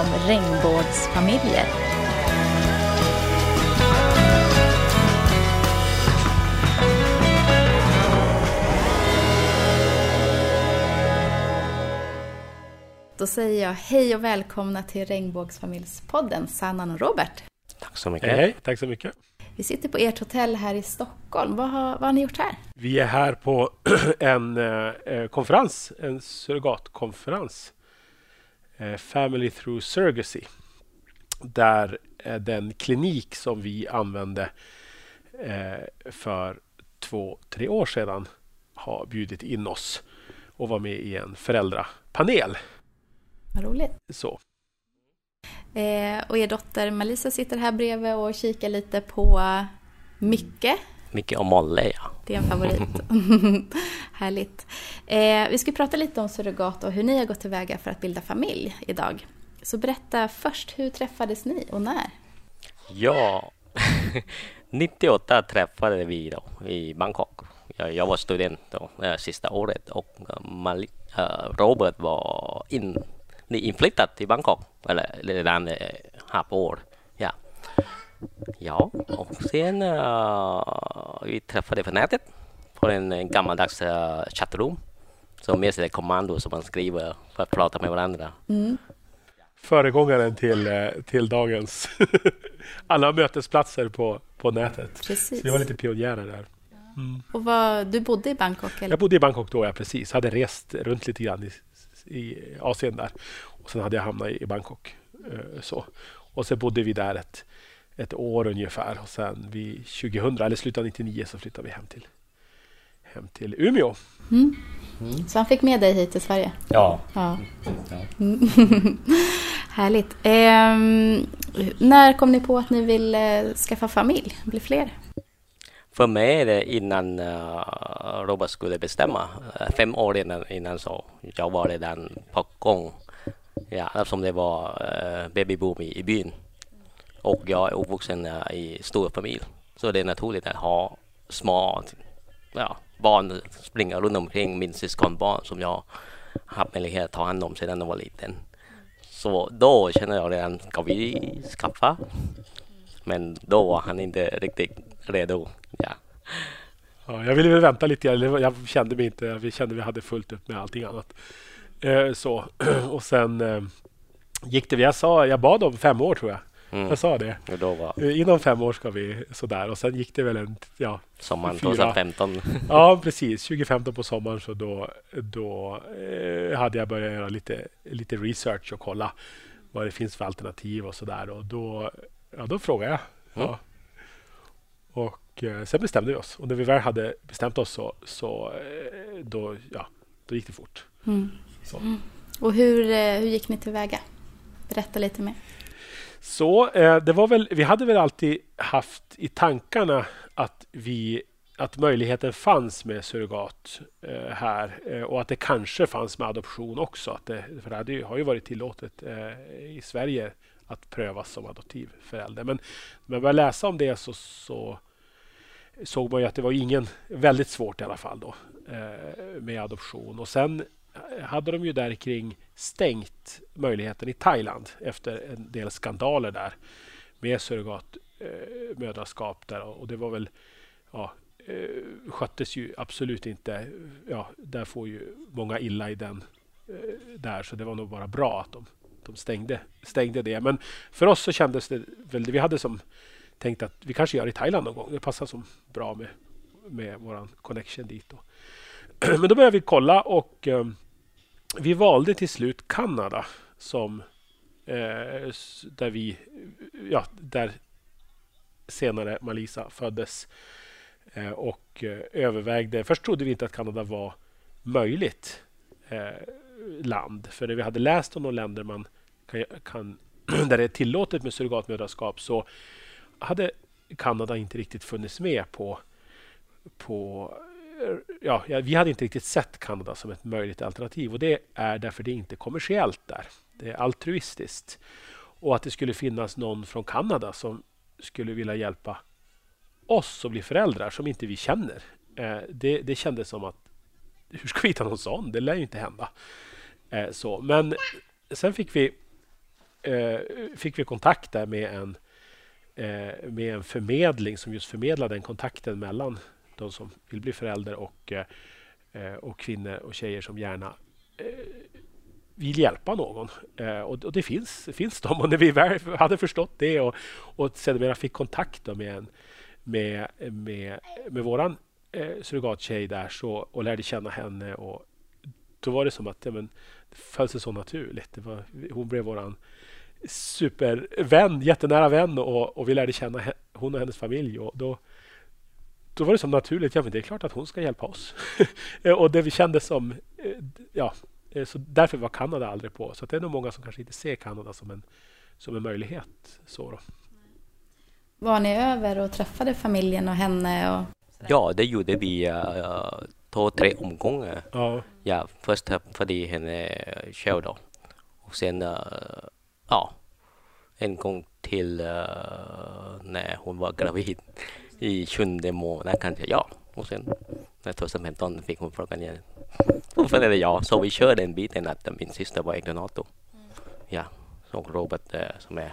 Om regnbågsfamiljer. Då säger jag hej och välkomna till Regnbågsfamiljspodden, Sannan och Robert. Tack så mycket. Hej, hej, tack så mycket. Vi sitter på ert hotell här i Stockholm. Vad har, vad har ni gjort här? Vi är här på en eh, konferens, en surrogatkonferens. Eh, Family through surrogacy. Där eh, den klinik som vi använde eh, för två, tre år sedan har bjudit in oss och var med i en föräldrapanel. Vad roligt. Så. Eh, och er dotter Melissa sitter här bredvid och kikar lite på Micke. Micke och Molle, ja. Det är en favorit. Härligt. Eh, vi ska prata lite om surrogat och hur ni har gått tillväga för att bilda familj idag. Så berätta först, hur träffades ni och när? Ja, 98 träffade vi då i Bangkok. Jag, jag var student då, sista året och Mal äh, Robert var in, inflyttad till Bangkok, eller redan äh, halvår. Ja. och sen äh, vi träffade på nätet på en, en gammaldags äh, chatroom som med sig kommando som man skriver för att prata med varandra. Mm. Föregångaren till, eh, till dagens alla mötesplatser på, på nätet. Precis. Så vi var lite pionjärer där. Mm. Och vad, du bodde i Bangkok? Eller? Jag bodde i Bangkok då, ja precis. Hade rest runt lite grann i, i Asien där. Och sen hade jag hamnat i Bangkok. Eh, så. Och sen bodde vi där ett, ett år ungefär. Och sen vid 2000, eller slutet av 99, så flyttade vi hem till, hem till Umeå. Mm. Mm. Så han fick med dig hit till Sverige? Ja. ja. ja. Härligt. Eh, när kom ni på att ni vill eh, skaffa familj, bli fler? För mig är det innan uh, Robert skulle bestämma, fem år innan, innan så. Jag var redan på gång. Ja, eftersom det var uh, babyboom i, i byn. Och jag är uppvuxen eh, i stor familj. Så det är naturligt att ha små ja, barn springa runt omkring min syskonbarn som jag haft möjlighet att ta hand om sedan jag var liten. Så då känner jag redan, ska vi skaffa? Men då var han inte riktigt redo. Ja. Ja, jag ville väl vänta lite. Jag kände mig inte, vi kände vi hade fullt upp med allting annat. Eh, så. Och sen eh, gick det, jag sa, jag bad om fem år tror jag. Mm. Jag sa det. Var... Inom fem år ska vi sådär och sen gick det väl en... Ja, Sommaren 2015. Ja, precis. 2015 på sommaren så då, då eh, hade jag börjat göra lite, lite research och kolla vad det finns för alternativ och sådär. Och då, ja, då frågade jag. Mm. Ja. Och eh, sen bestämde vi oss. Och när vi väl hade bestämt oss så, så eh, då, ja, då gick det fort. Mm. Mm. Och hur, hur gick ni tillväga? Berätta lite mer. Så eh, det var väl, vi hade väl alltid haft i tankarna att vi att möjligheten fanns med surrogat eh, här eh, och att det kanske fanns med adoption också. Att det, för det hade, har ju varit tillåtet eh, i Sverige att prövas som adoptivförälder. Men när man började läsa om det så, så såg man ju att det var ingen, väldigt svårt i alla fall då eh, med adoption. Och sen hade de ju där kring stängt möjligheten i Thailand efter en del skandaler där med surrogatmödraskap. Eh, där och det var väl ja, eh, sköttes ju absolut inte. Ja, där får ju många illa i den eh, där så det var nog bara bra att de, de stängde, stängde det. Men för oss så kändes det väl, vi hade som tänkt att vi kanske gör i Thailand någon gång. Det passar som bra med, med vår connection dit. Och, Men då började vi kolla och eh, vi valde till slut Kanada som eh, där vi, ja, där senare Malisa föddes eh, och eh, övervägde. Först trodde vi inte att Kanada var möjligt eh, land, för när vi hade läst om de länder man kan, kan där det är tillåtet med surrogatmödraskap så hade Kanada inte riktigt funnits med på, på Eh, ja, vi hade inte riktigt sett Kanada som ett möjligt alternativ och det är därför det är inte kommersiellt där. Det är altruistiskt. Och att det skulle finnas någon från Kanada som skulle vilja hjälpa oss att bli föräldrar som inte vi känner. Eh, det, det kändes som att hur ska vi hitta någon sån? Det lär ju inte hända. Eh, så. Men sen fick vi, fick vi kontakt där med en, med en förmedling som just förmedlade den kontakten mellan de som vill bli förälder och, eh, eh, och kvinnor och tjejer som gärna eh, vill hjälpa någon. Och, det finns, finns de. Och när vi väl hade förstått det och, och sedermera fick kontakt med, en, med, med, med vår eh, surrogattjej där så, och lärde känna henne. Och då var det som att ja, men, det föll sig så naturligt. Det var, hon blev vår supervän, jättenära vän och, och vi lärde känna hon och hennes familj. Och då, då var det som naturligt. Ja, men det är klart att hon ska hjälpa oss. och det vi kände som eh, ja, Eh, så därför var Kanada aldrig på. Så det är nog många som kanske inte ser Kanada som en, som en möjlighet. Så då. Var ni över och träffade familjen och henne? Och ja, det gjorde vi uh, två, tre omgångar. Ja. Ja, först träffade jag henne själv då. Och sen, uh, ja, en gång till uh, när hon var gravid i sjunde månaden kanske. Ja, och sen när 2015 fick hon frågan igen. Det jag? Så vi kör den biten att min syster var äggdonator. Mm. Ja, och Robert eh, som är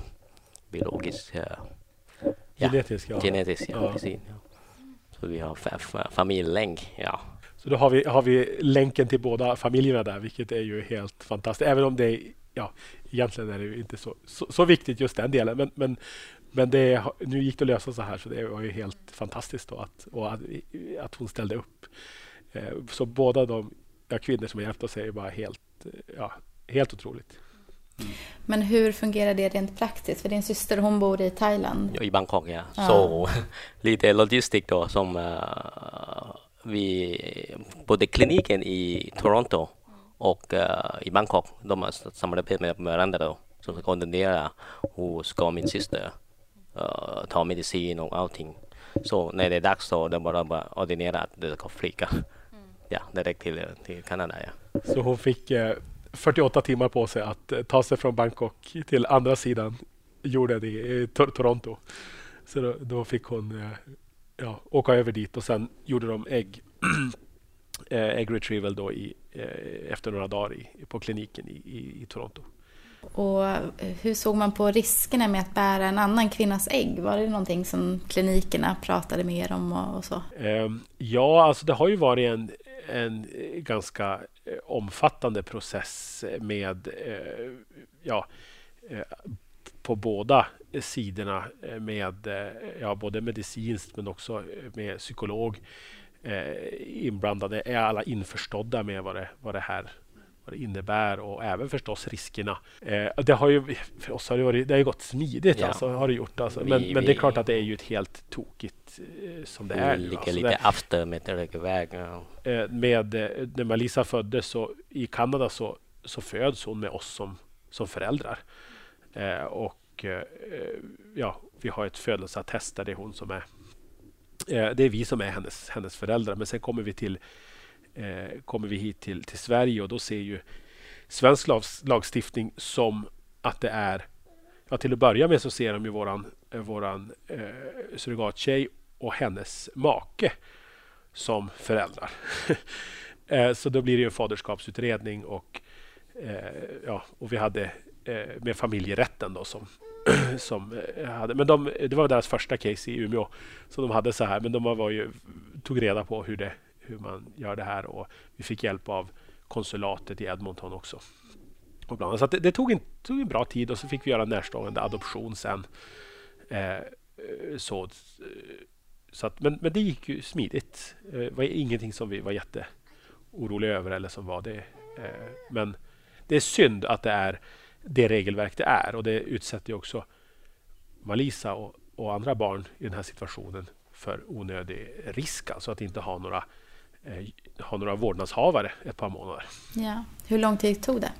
biologisk. Eh, ja, genetisk, ja. Genetisk, ja, ja. precis. Ja. Så vi har familjelänk, ja. Så då har vi, har vi länken till båda familjerna där, vilket är ju helt fantastiskt. Även om det är, ja, egentligen är det ju inte så, så, så viktigt just den delen. Men, men, men det, nu gick det att lösa så här, så det var ju helt fantastiskt då att, och att, att hon ställde upp. Eh, så båda de ja, kvinnor som har hjälpt oss är bara helt, ja, helt otroligt. Mm. Men hur fungerar det rent praktiskt? För din syster hon bor i Thailand? Ja, I Bangkok, ja. ja. Så lite logistik då som uh, vi, både kliniken i Toronto och uh, i Bangkok, de har samarbetat med varandra då, koordinera hur ska min syster uh, ta medicin och allting. Så när det är dags så de bara, bara ordinera att det ska flyga ja, direkt till, till Kanada. Ja. Så hon fick eh, 48 timmar på sig att eh, ta sig från Bangkok till andra sidan jorden i eh, Toronto. Så då, då fick hon eh, ja, åka över dit och sen gjorde de ägg, ägg retrieval då i, efter några dagar i, på kliniken i, i, i Toronto. Och eh, hur såg man på riskerna med att bära en annan kvinnas ägg? Var det någonting som klinikerna pratade mer om och, så? Ehm, ja, alltså det har ju varit en, en ganska eh, omfattande process med eh, ja, på båda sidorna med ja, både medicinskt men också med psykolog inblandade. Är alla införstådda med vad det, vad det här vad det innebär och även förstås riskerna. Eh, det har ju för oss har det, varit, det har gått smidigt, ja. alltså, har det gjort. Alltså. Men, vi, men det är klart att det är ju ett helt tokigt eh, som det är. Ligger alltså, lite efter med väg. Ja. Eh, med, eh, när Melissa föddes så, i Kanada så, så föds hon med oss som, som föräldrar. Eh, och eh, ja, vi har ett födelseattest där det är hon som är det är vi som är hennes, hennes föräldrar. Men sen kommer vi till eh, kommer vi hit till, till Sverige och då ser ju svensk lagstiftning som att det är Ja, till att börja med så ser de ju våran, eh, våran eh, surrogattjej och hennes make som föräldrar. eh, så då blir det en faderskapsutredning och, eh, ja, och vi hade eh, med familjerätten då som, som eh, hade, men de, det var deras första case i Umeå. som de hade så här, men de var ju, tog reda på hur det, hur man gör det här och vi fick hjälp av konsulatet i Edmonton också. Och bland, så det, det, tog, en, tog en bra tid och så fick vi göra närstående adoption sen. Eh, eh så, eh, så att, men, men det gick ju smidigt. Eh, det var ingenting som vi var jätteoroliga över eller som var det. Eh, men det är synd att det är det regelverk det är och det utsätter ju också Malisa och, och andra barn i den här situationen för onödig risk, alltså att inte ha några ha några vårdnadshavare ett par månader. Ja. Hur lång tid tog det?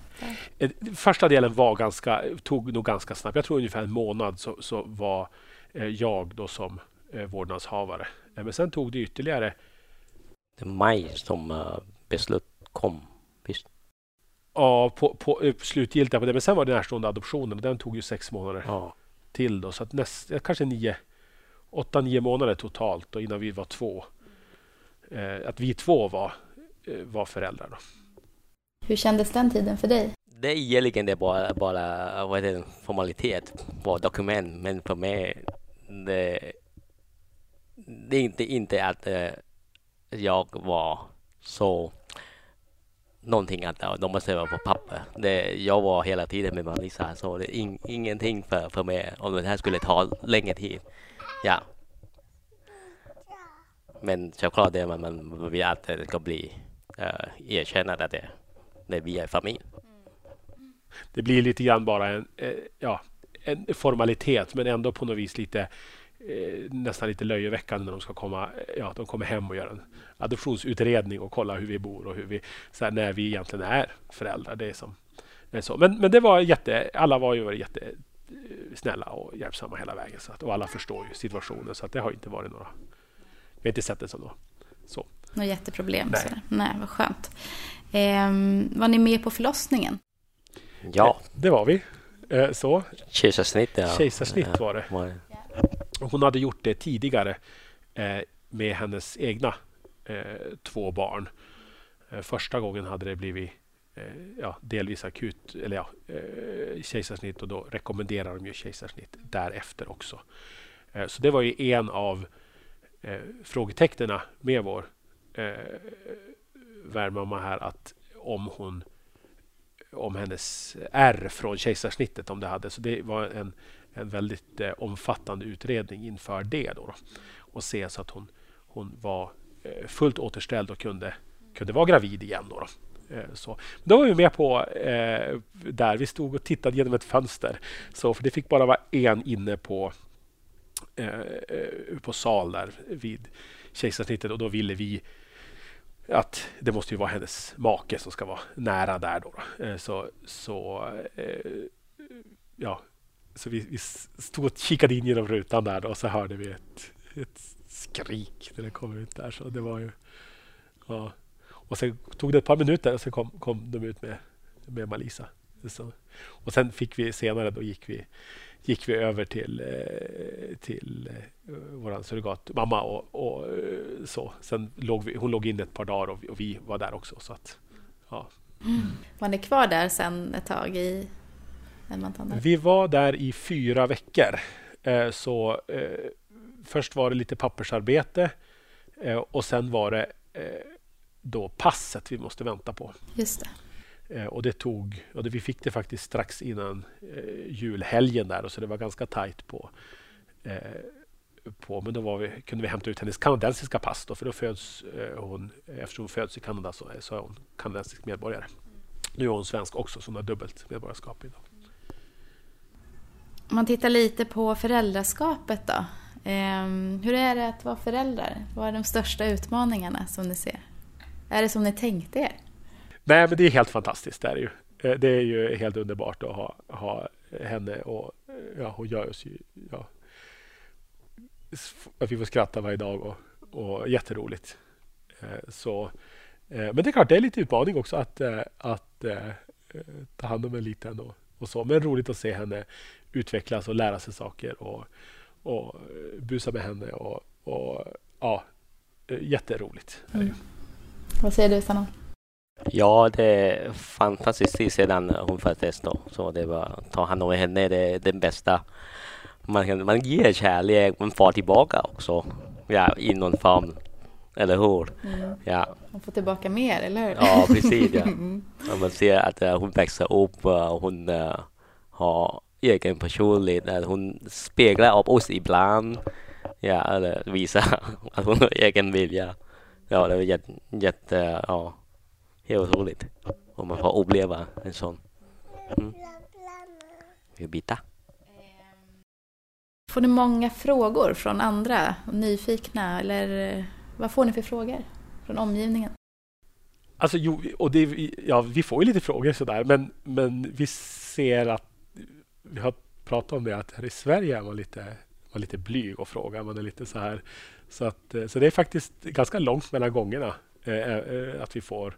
Eh, första delen var ganska, tog nog ganska snabbt. Jag tror ungefär en månad så, så var eh, jag då som vårdnadshavare. Men sen tog det ytterligare... Det är maj som beslut kom, visst? Ja, på, på, slutgiltiga på det. Men sen var det närstående adoptionen och den tog ju sex månader ja. till. Då, så att näst, kanske nio, åtta, nio månader totalt då, innan vi var två. Eh, att vi två var, eh, var föräldrar. Då. Hur kändes den tiden för dig? Det är egentligen det bara, bara vad är det, formalitet på dokument, men för mig det, det är inte, inte att uh, jag var så någonting att de måste vara på papper. Det, jag var hela tiden med Marisa så det är in, ingenting för, för mig om det här skulle ta längre tid. Ja. Men självklart det man, man vill att det ska bli eh, uh, erkännande att det, det vi är familj. Mm. Det blir lite grann bara en, eh, ja, en formalitet men ändå på något vis lite eh, nästan lite löjeväckande när de ska komma, eh, ja, de kommer hem och gör en adoptionsutredning och kolla hur vi bor och hur vi, så här, när vi egentligen är föräldrar. Det är som, det är så. Men, men det var jätte, alla var ju jättesnälla eh, och hjälpsamma hela vägen. Så att, och alla förstår ju situationen så att det har inte varit några, vi har inte sett det som något så. Något jätteproblem? Nej. Sådär. Nej, vad skönt. Ehm, var ni med på förlossningen? Ja. Det var vi. Eh, så. Kejsarsnitt, ja. Kejsarsnitt var det. Hon hade gjort det tidigare eh, med hennes egna eh, två barn. Första gången hade det blivit ja, delvis akut eller ja, kejsarsnitt och då rekommenderar de ju kejsarsnitt därefter också. Så det var ju en av Eh, frågetecknen med vår eh, värdmamma här att om hon om hennes ärr från kejsarsnittet om det hade. Så det var en, en väldigt eh, omfattande utredning inför det. Då, då, Och se så att hon, hon var eh, fullt återställd och kunde, kunde vara gravid igen. Då, då. Eh, så. Då var vi med på eh, där. Vi stod och tittade genom ett fönster. Så, för det fick bara vara en inne på, Eh, eh, på sal där vid kejsarsnittet och då ville vi att det måste ju vara hennes make som ska vara nära där. Då. Eh, så, så, eh, ja, så vi, vi stod och kikade in genom rutan där då, och så hörde vi ett, ett skrik när det kom ut där. Så det var ju, ja. Och sen tog det ett par minuter och så kom, kom de ut med, med Malisa. Så, och sen fick vi senare, då gick vi gick vi över till, eh, till eh, vår surrogatmamma och, och eh, så. Sen låg vi, hon låg in ett par dagar och, och vi var där också. Så att, ja. Mm. Var ni kvar där sen ett tag i Vi var där i fyra veckor. Så först var det lite pappersarbete och sen var det då passet vi måste vänta på. Just det. Eh, och det tog, och det, vi fick det faktiskt strax innan eh, julhelgen där, och så det var ganska tajt på, eh, på men då var vi, kunde vi hämta ut hennes kanadensiska pass då, för då föds eh, hon, eftersom hon föds i Kanada så, eh, så är hon kanadensisk medborgare. Nu är hon svensk också, så hon har dubbelt medborgarskap idag. Om man tittar lite på föräldraskapet då. Ehm, hur är det att vara förälder? Vad är de största utmaningarna som ni ser? Är det som ni tänkte er? Nej, men det är helt fantastiskt. Det är, ju. Eh, det är ju helt underbart att ha, ha henne och eh, ja, hon gör oss ju... Ja, att vi får skratta varje dag och, och jätteroligt. Eh, så, men det är klart, det är lite utmaning också att, att ta hand om en liten och, och så. Men roligt att se henne utvecklas och lära sig saker och, och busa med henne. Och, och ja, jätteroligt. Mm. Vad säger du, Sanna? Ja, det är fantastiskt sedan hon föddes då. Så det var att ta hand om henne, det är den bästa. Man, man ger kärlek, man får tillbaka också. Ja, i någon form. Eller hur? Mm. Ja. Man får tillbaka mer, eller hur? Ja, precis. Ja. man ser att uh, hon växer upp och hon uh, har egen personlighet. Hon speglar av oss ibland. Ja, eller visar att hon har egen vilja. Ja, det var jätte, jätte ja helt otroligt. Om man får uppleva en sån. Mm. Bita. Får ni många frågor från andra? Nyfikna? Eller vad får ni för frågor från omgivningen? Alltså, jo, och det, ja, vi får ju lite frågor sådär, men, men vi ser att vi har pratat om det att här i Sverige är man lite, man lite blyg och frågar. Man är lite så här. Så, att, så det är faktiskt ganska långt mellan gångerna eh, eh att vi får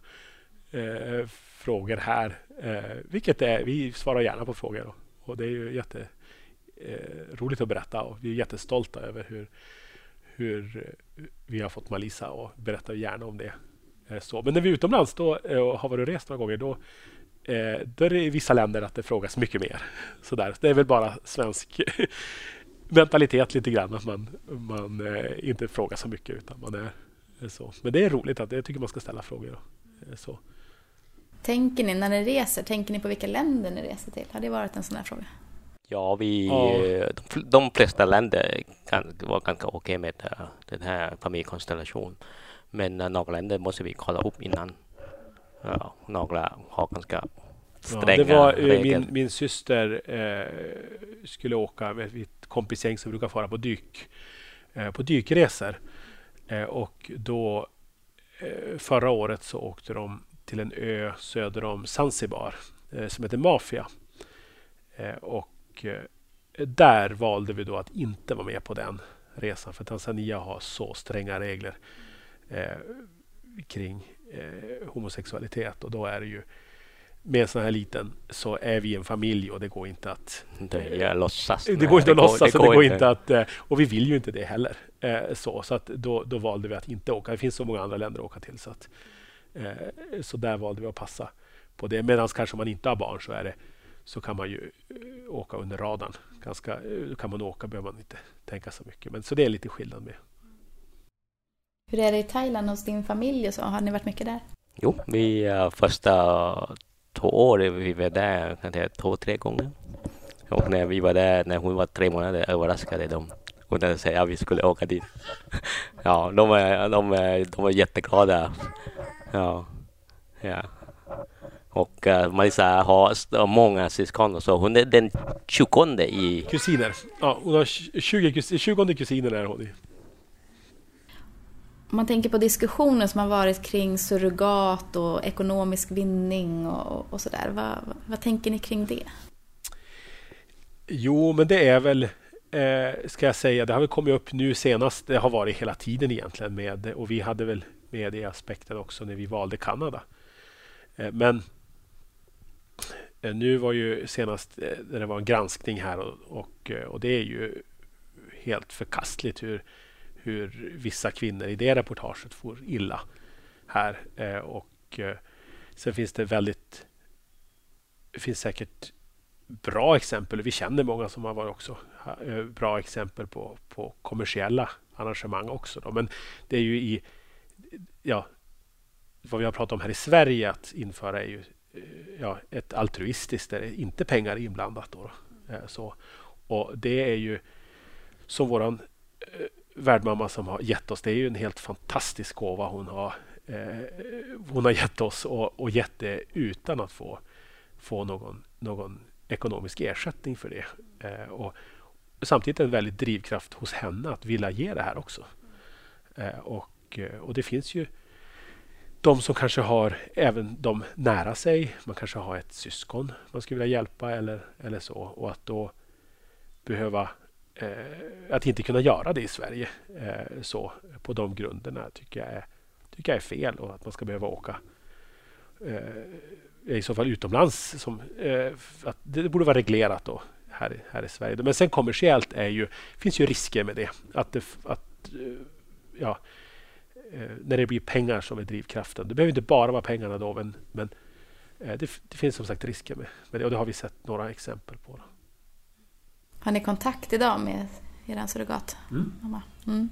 eh, frågor här. Eh, vilket är, vi svarar gärna på frågor och, och det är ju jätteroligt eh, att berätta och vi är jättestolta över hur, hur eh, vi har fått Malisa och berättar gärna om det eh, Så. Men när vi är utomlands då, eh, och har varit och rest några gånger, då, då är det i vissa länder att det frågas mycket mer. Så där. Det är väl bara svensk mentalitet lite grann, att man, man inte frågar så mycket utan man är så. Men det är roligt, att jag tycker man ska ställa frågor. Så. Tänker ni när ni reser, tänker ni på vilka länder ni reser till? Har det varit en sån här fråga? Ja, vi, ja. De, de flesta länder kan vara ganska okej okay med uh, den här familjekonstellationen. Men uh, några länder måste vi kolla upp innan. Ja, några har ganska stränga ja, det var, regler. Min, min syster eh, skulle åka med ett kompisgäng som brukar fara på dyk eh, på dykresor. Eh, och då förra året så åkte de till en ö söder om Zanzibar eh, som heter Mafia. Eh, och eh, där valde vi då att inte vara med på den resan för Tanzania har så stränga regler kring homosexualitet och då är det ju med en sån här liten så är vi en familj och det går inte att... Det, låtsas. Det går inte att låtsas det, går, det går inte att... Och vi vill ju inte det heller. Så, så att då, då valde vi att inte åka. Det finns så många andra länder att åka till så att så där valde vi att passa på det. Medan kanske man inte har barn så är det så kan man ju eh, åka under radarn. Ganska, eh, kan man åka behöver man inte tänka så mycket. Men så det är lite skillnad med. Hur är det i Thailand hos din familj och så? Har ni varit mycket där? Jo, vi första två år vi var där kanske två, tre gånger. Och när vi var där, när hon var tre månader, överraskade de och när säger att vi skulle åka dit. Ja, de var, de, de var jätteglada. Ja. ja. Och uh, Marisa har många syskon så hon är den tjugonde i... Kusiner. Ja, hon har 20, 20 kusiner är hon i. Om man tänker på diskussioner som har varit kring surrogat och ekonomisk vinning och, och sådär. Vad, vad tänker ni kring det? Jo, men det är väl eh, ska jag säga, det har väl kommit upp nu senast. Det har varit hela tiden egentligen med och vi hade väl med i aspekten också när vi valde Kanada. Eh, men eh, nu var ju senast eh, när det var en granskning här och, och, och, det är ju helt förkastligt hur, hur vissa kvinnor i det reportaget får illa här. Och sen finns det väldigt det finns säkert bra exempel. Vi känner många som har varit också bra exempel på, på kommersiella arrangemang också. Då. Men det är ju i ja, vad vi har pratat om här i Sverige att införa är ju eh, ja, ett altruistiskt där det inte pengar är inblandat. Då, eh, så. Och det är ju som våran eh, värdmamma som har gett oss. Det är ju en helt fantastisk gåva hon har, eh, hon har gett oss och, och gett det utan att få, få någon, någon ekonomisk ersättning för det. Eh, och samtidigt en väldigt drivkraft hos henne att vilja ge det här också. Eh, och och, och det finns ju de som kanske har även de nära sig. Man kanske har ett syskon man skulle vilja hjälpa eller, eller så. Och att då behöva eh, att inte kunna göra det i Sverige eh, så på de grunderna tycker jag, är, tycker jag är fel och att man ska behöva åka eh, i så fall utomlands. Som, eh, att det borde vara reglerat då här, här i Sverige. Men sen kommersiellt är ju, finns ju risker med det. Att, det, att eh, ja, när det blir pengar som är drivkraften. Det behöver inte bara vara pengarna då, men, men eh, det, det, finns som sagt risker med, med det och det har vi sett några exempel på. Då. Har ni kontakt idag med er surrogatmamma? Mm. Mm.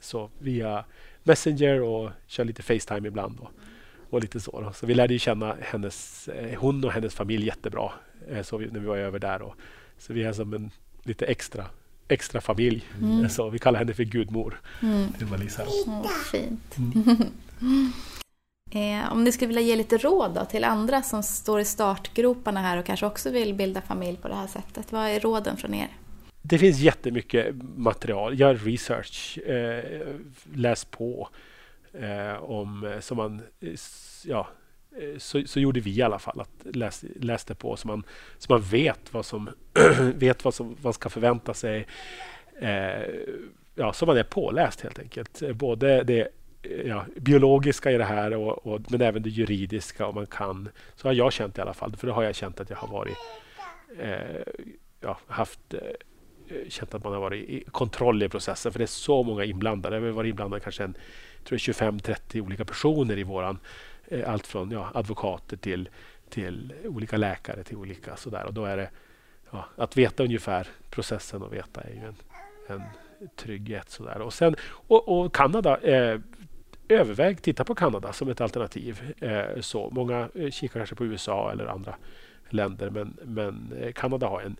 Så via Messenger och kör lite Facetime ibland. Och, och lite så. Då. Så vi lärde känna hennes, eh, hon och hennes familj jättebra eh, så vi, när vi var över där. Och, så vi är som en lite extra extra familj. Mm. Så vi kallar henne för gudmor. Mm. Oh, fint. Mm. eh, om ni skulle vilja ge lite råd då, till andra som står i startgroparna här och kanske också vill bilda familj på det här sättet. Vad är råden från er? Det finns jättemycket material. Gör research. Eh, läs på. Eh, om, som man, ja, Eh, Eh, så, så, gjorde vi i alla fall. att läs, Läste på så man, så man vet vad som vet vad som man ska förvänta sig. Eh, ja, så man är påläst helt enkelt. Både det eh, ja, biologiska i det här och, och, men även det juridiska. Och man kan, så har jag känt i alla fall. För det har jag känt att jag har varit eh, ja, haft eh, känt att man har varit i kontroll i processen för det är så många inblandade. Vi har varit inblandade kanske en 25-30 olika personer i våran Eh, allt från ja, advokater till, till olika läkare till olika sådär. Och då är det ja, att veta ungefär processen och veta är ju en, en trygghet. Sådär. Och, sen, och, och Kanada, eh, överväg titta på Kanada som ett alternativ. Eh, så Många eh, kikar kanske på USA eller andra länder men, men eh, Kanada har en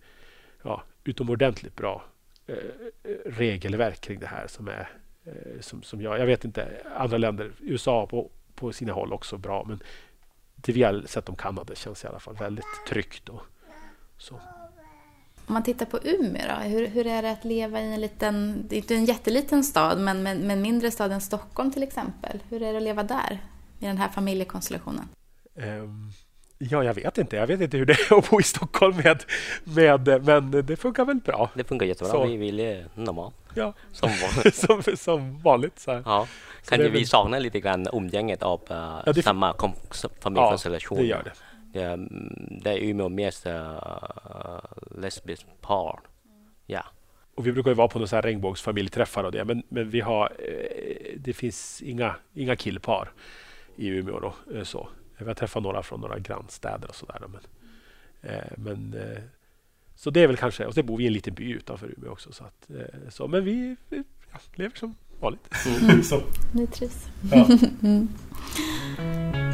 ja, utomordentligt bra eh, regelverk kring det här som är som, som jag, jag vet inte, andra länder, USA på, på sina håll också bra men det vi har sett om Kanada känns i alla fall väldigt tryggt. Och, så. Om man tittar på Umeå då, hur, hur är det att leva i en liten, inte en jätteliten stad, men, men, men mindre stad än Stockholm till exempel? Hur är det att leva där, i den här familjekonstellationen? Um, ja, jag vet inte. Jag vet inte hur det är att bo i Stockholm med, med men det funkar väl bra. Det funkar jättebra. Så. Vi vill normalt. Ja, som, som, som vanligt. Så här. Ja. Kanske vi väl... saknar lite grann umgänget av uh, ja, samma familjekonstellation. Ja, det gör det det, det är Umeå mest uh, lesbiskt par. Ja. Och vi brukar ju vara på några regnbågsfamiljträffar och det, men, men vi har, eh, det finns inga, inga killpar i Umeå. Då, eh, så. Vi har träffat några från några grannstäder och sådär. Men, eh, men, eh, så det är väl kanske, och så bor vi i en liten by utanför Umeå också. Så att, eh, så, men vi, vi ja, lever som vanligt. Mm. så. Ni trivs. Ja. mm.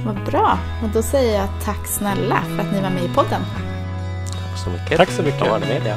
Vad bra. Och då säger jag tack snälla för att ni var med i podden. Tack så mycket. Tack så mycket. För att med, ja.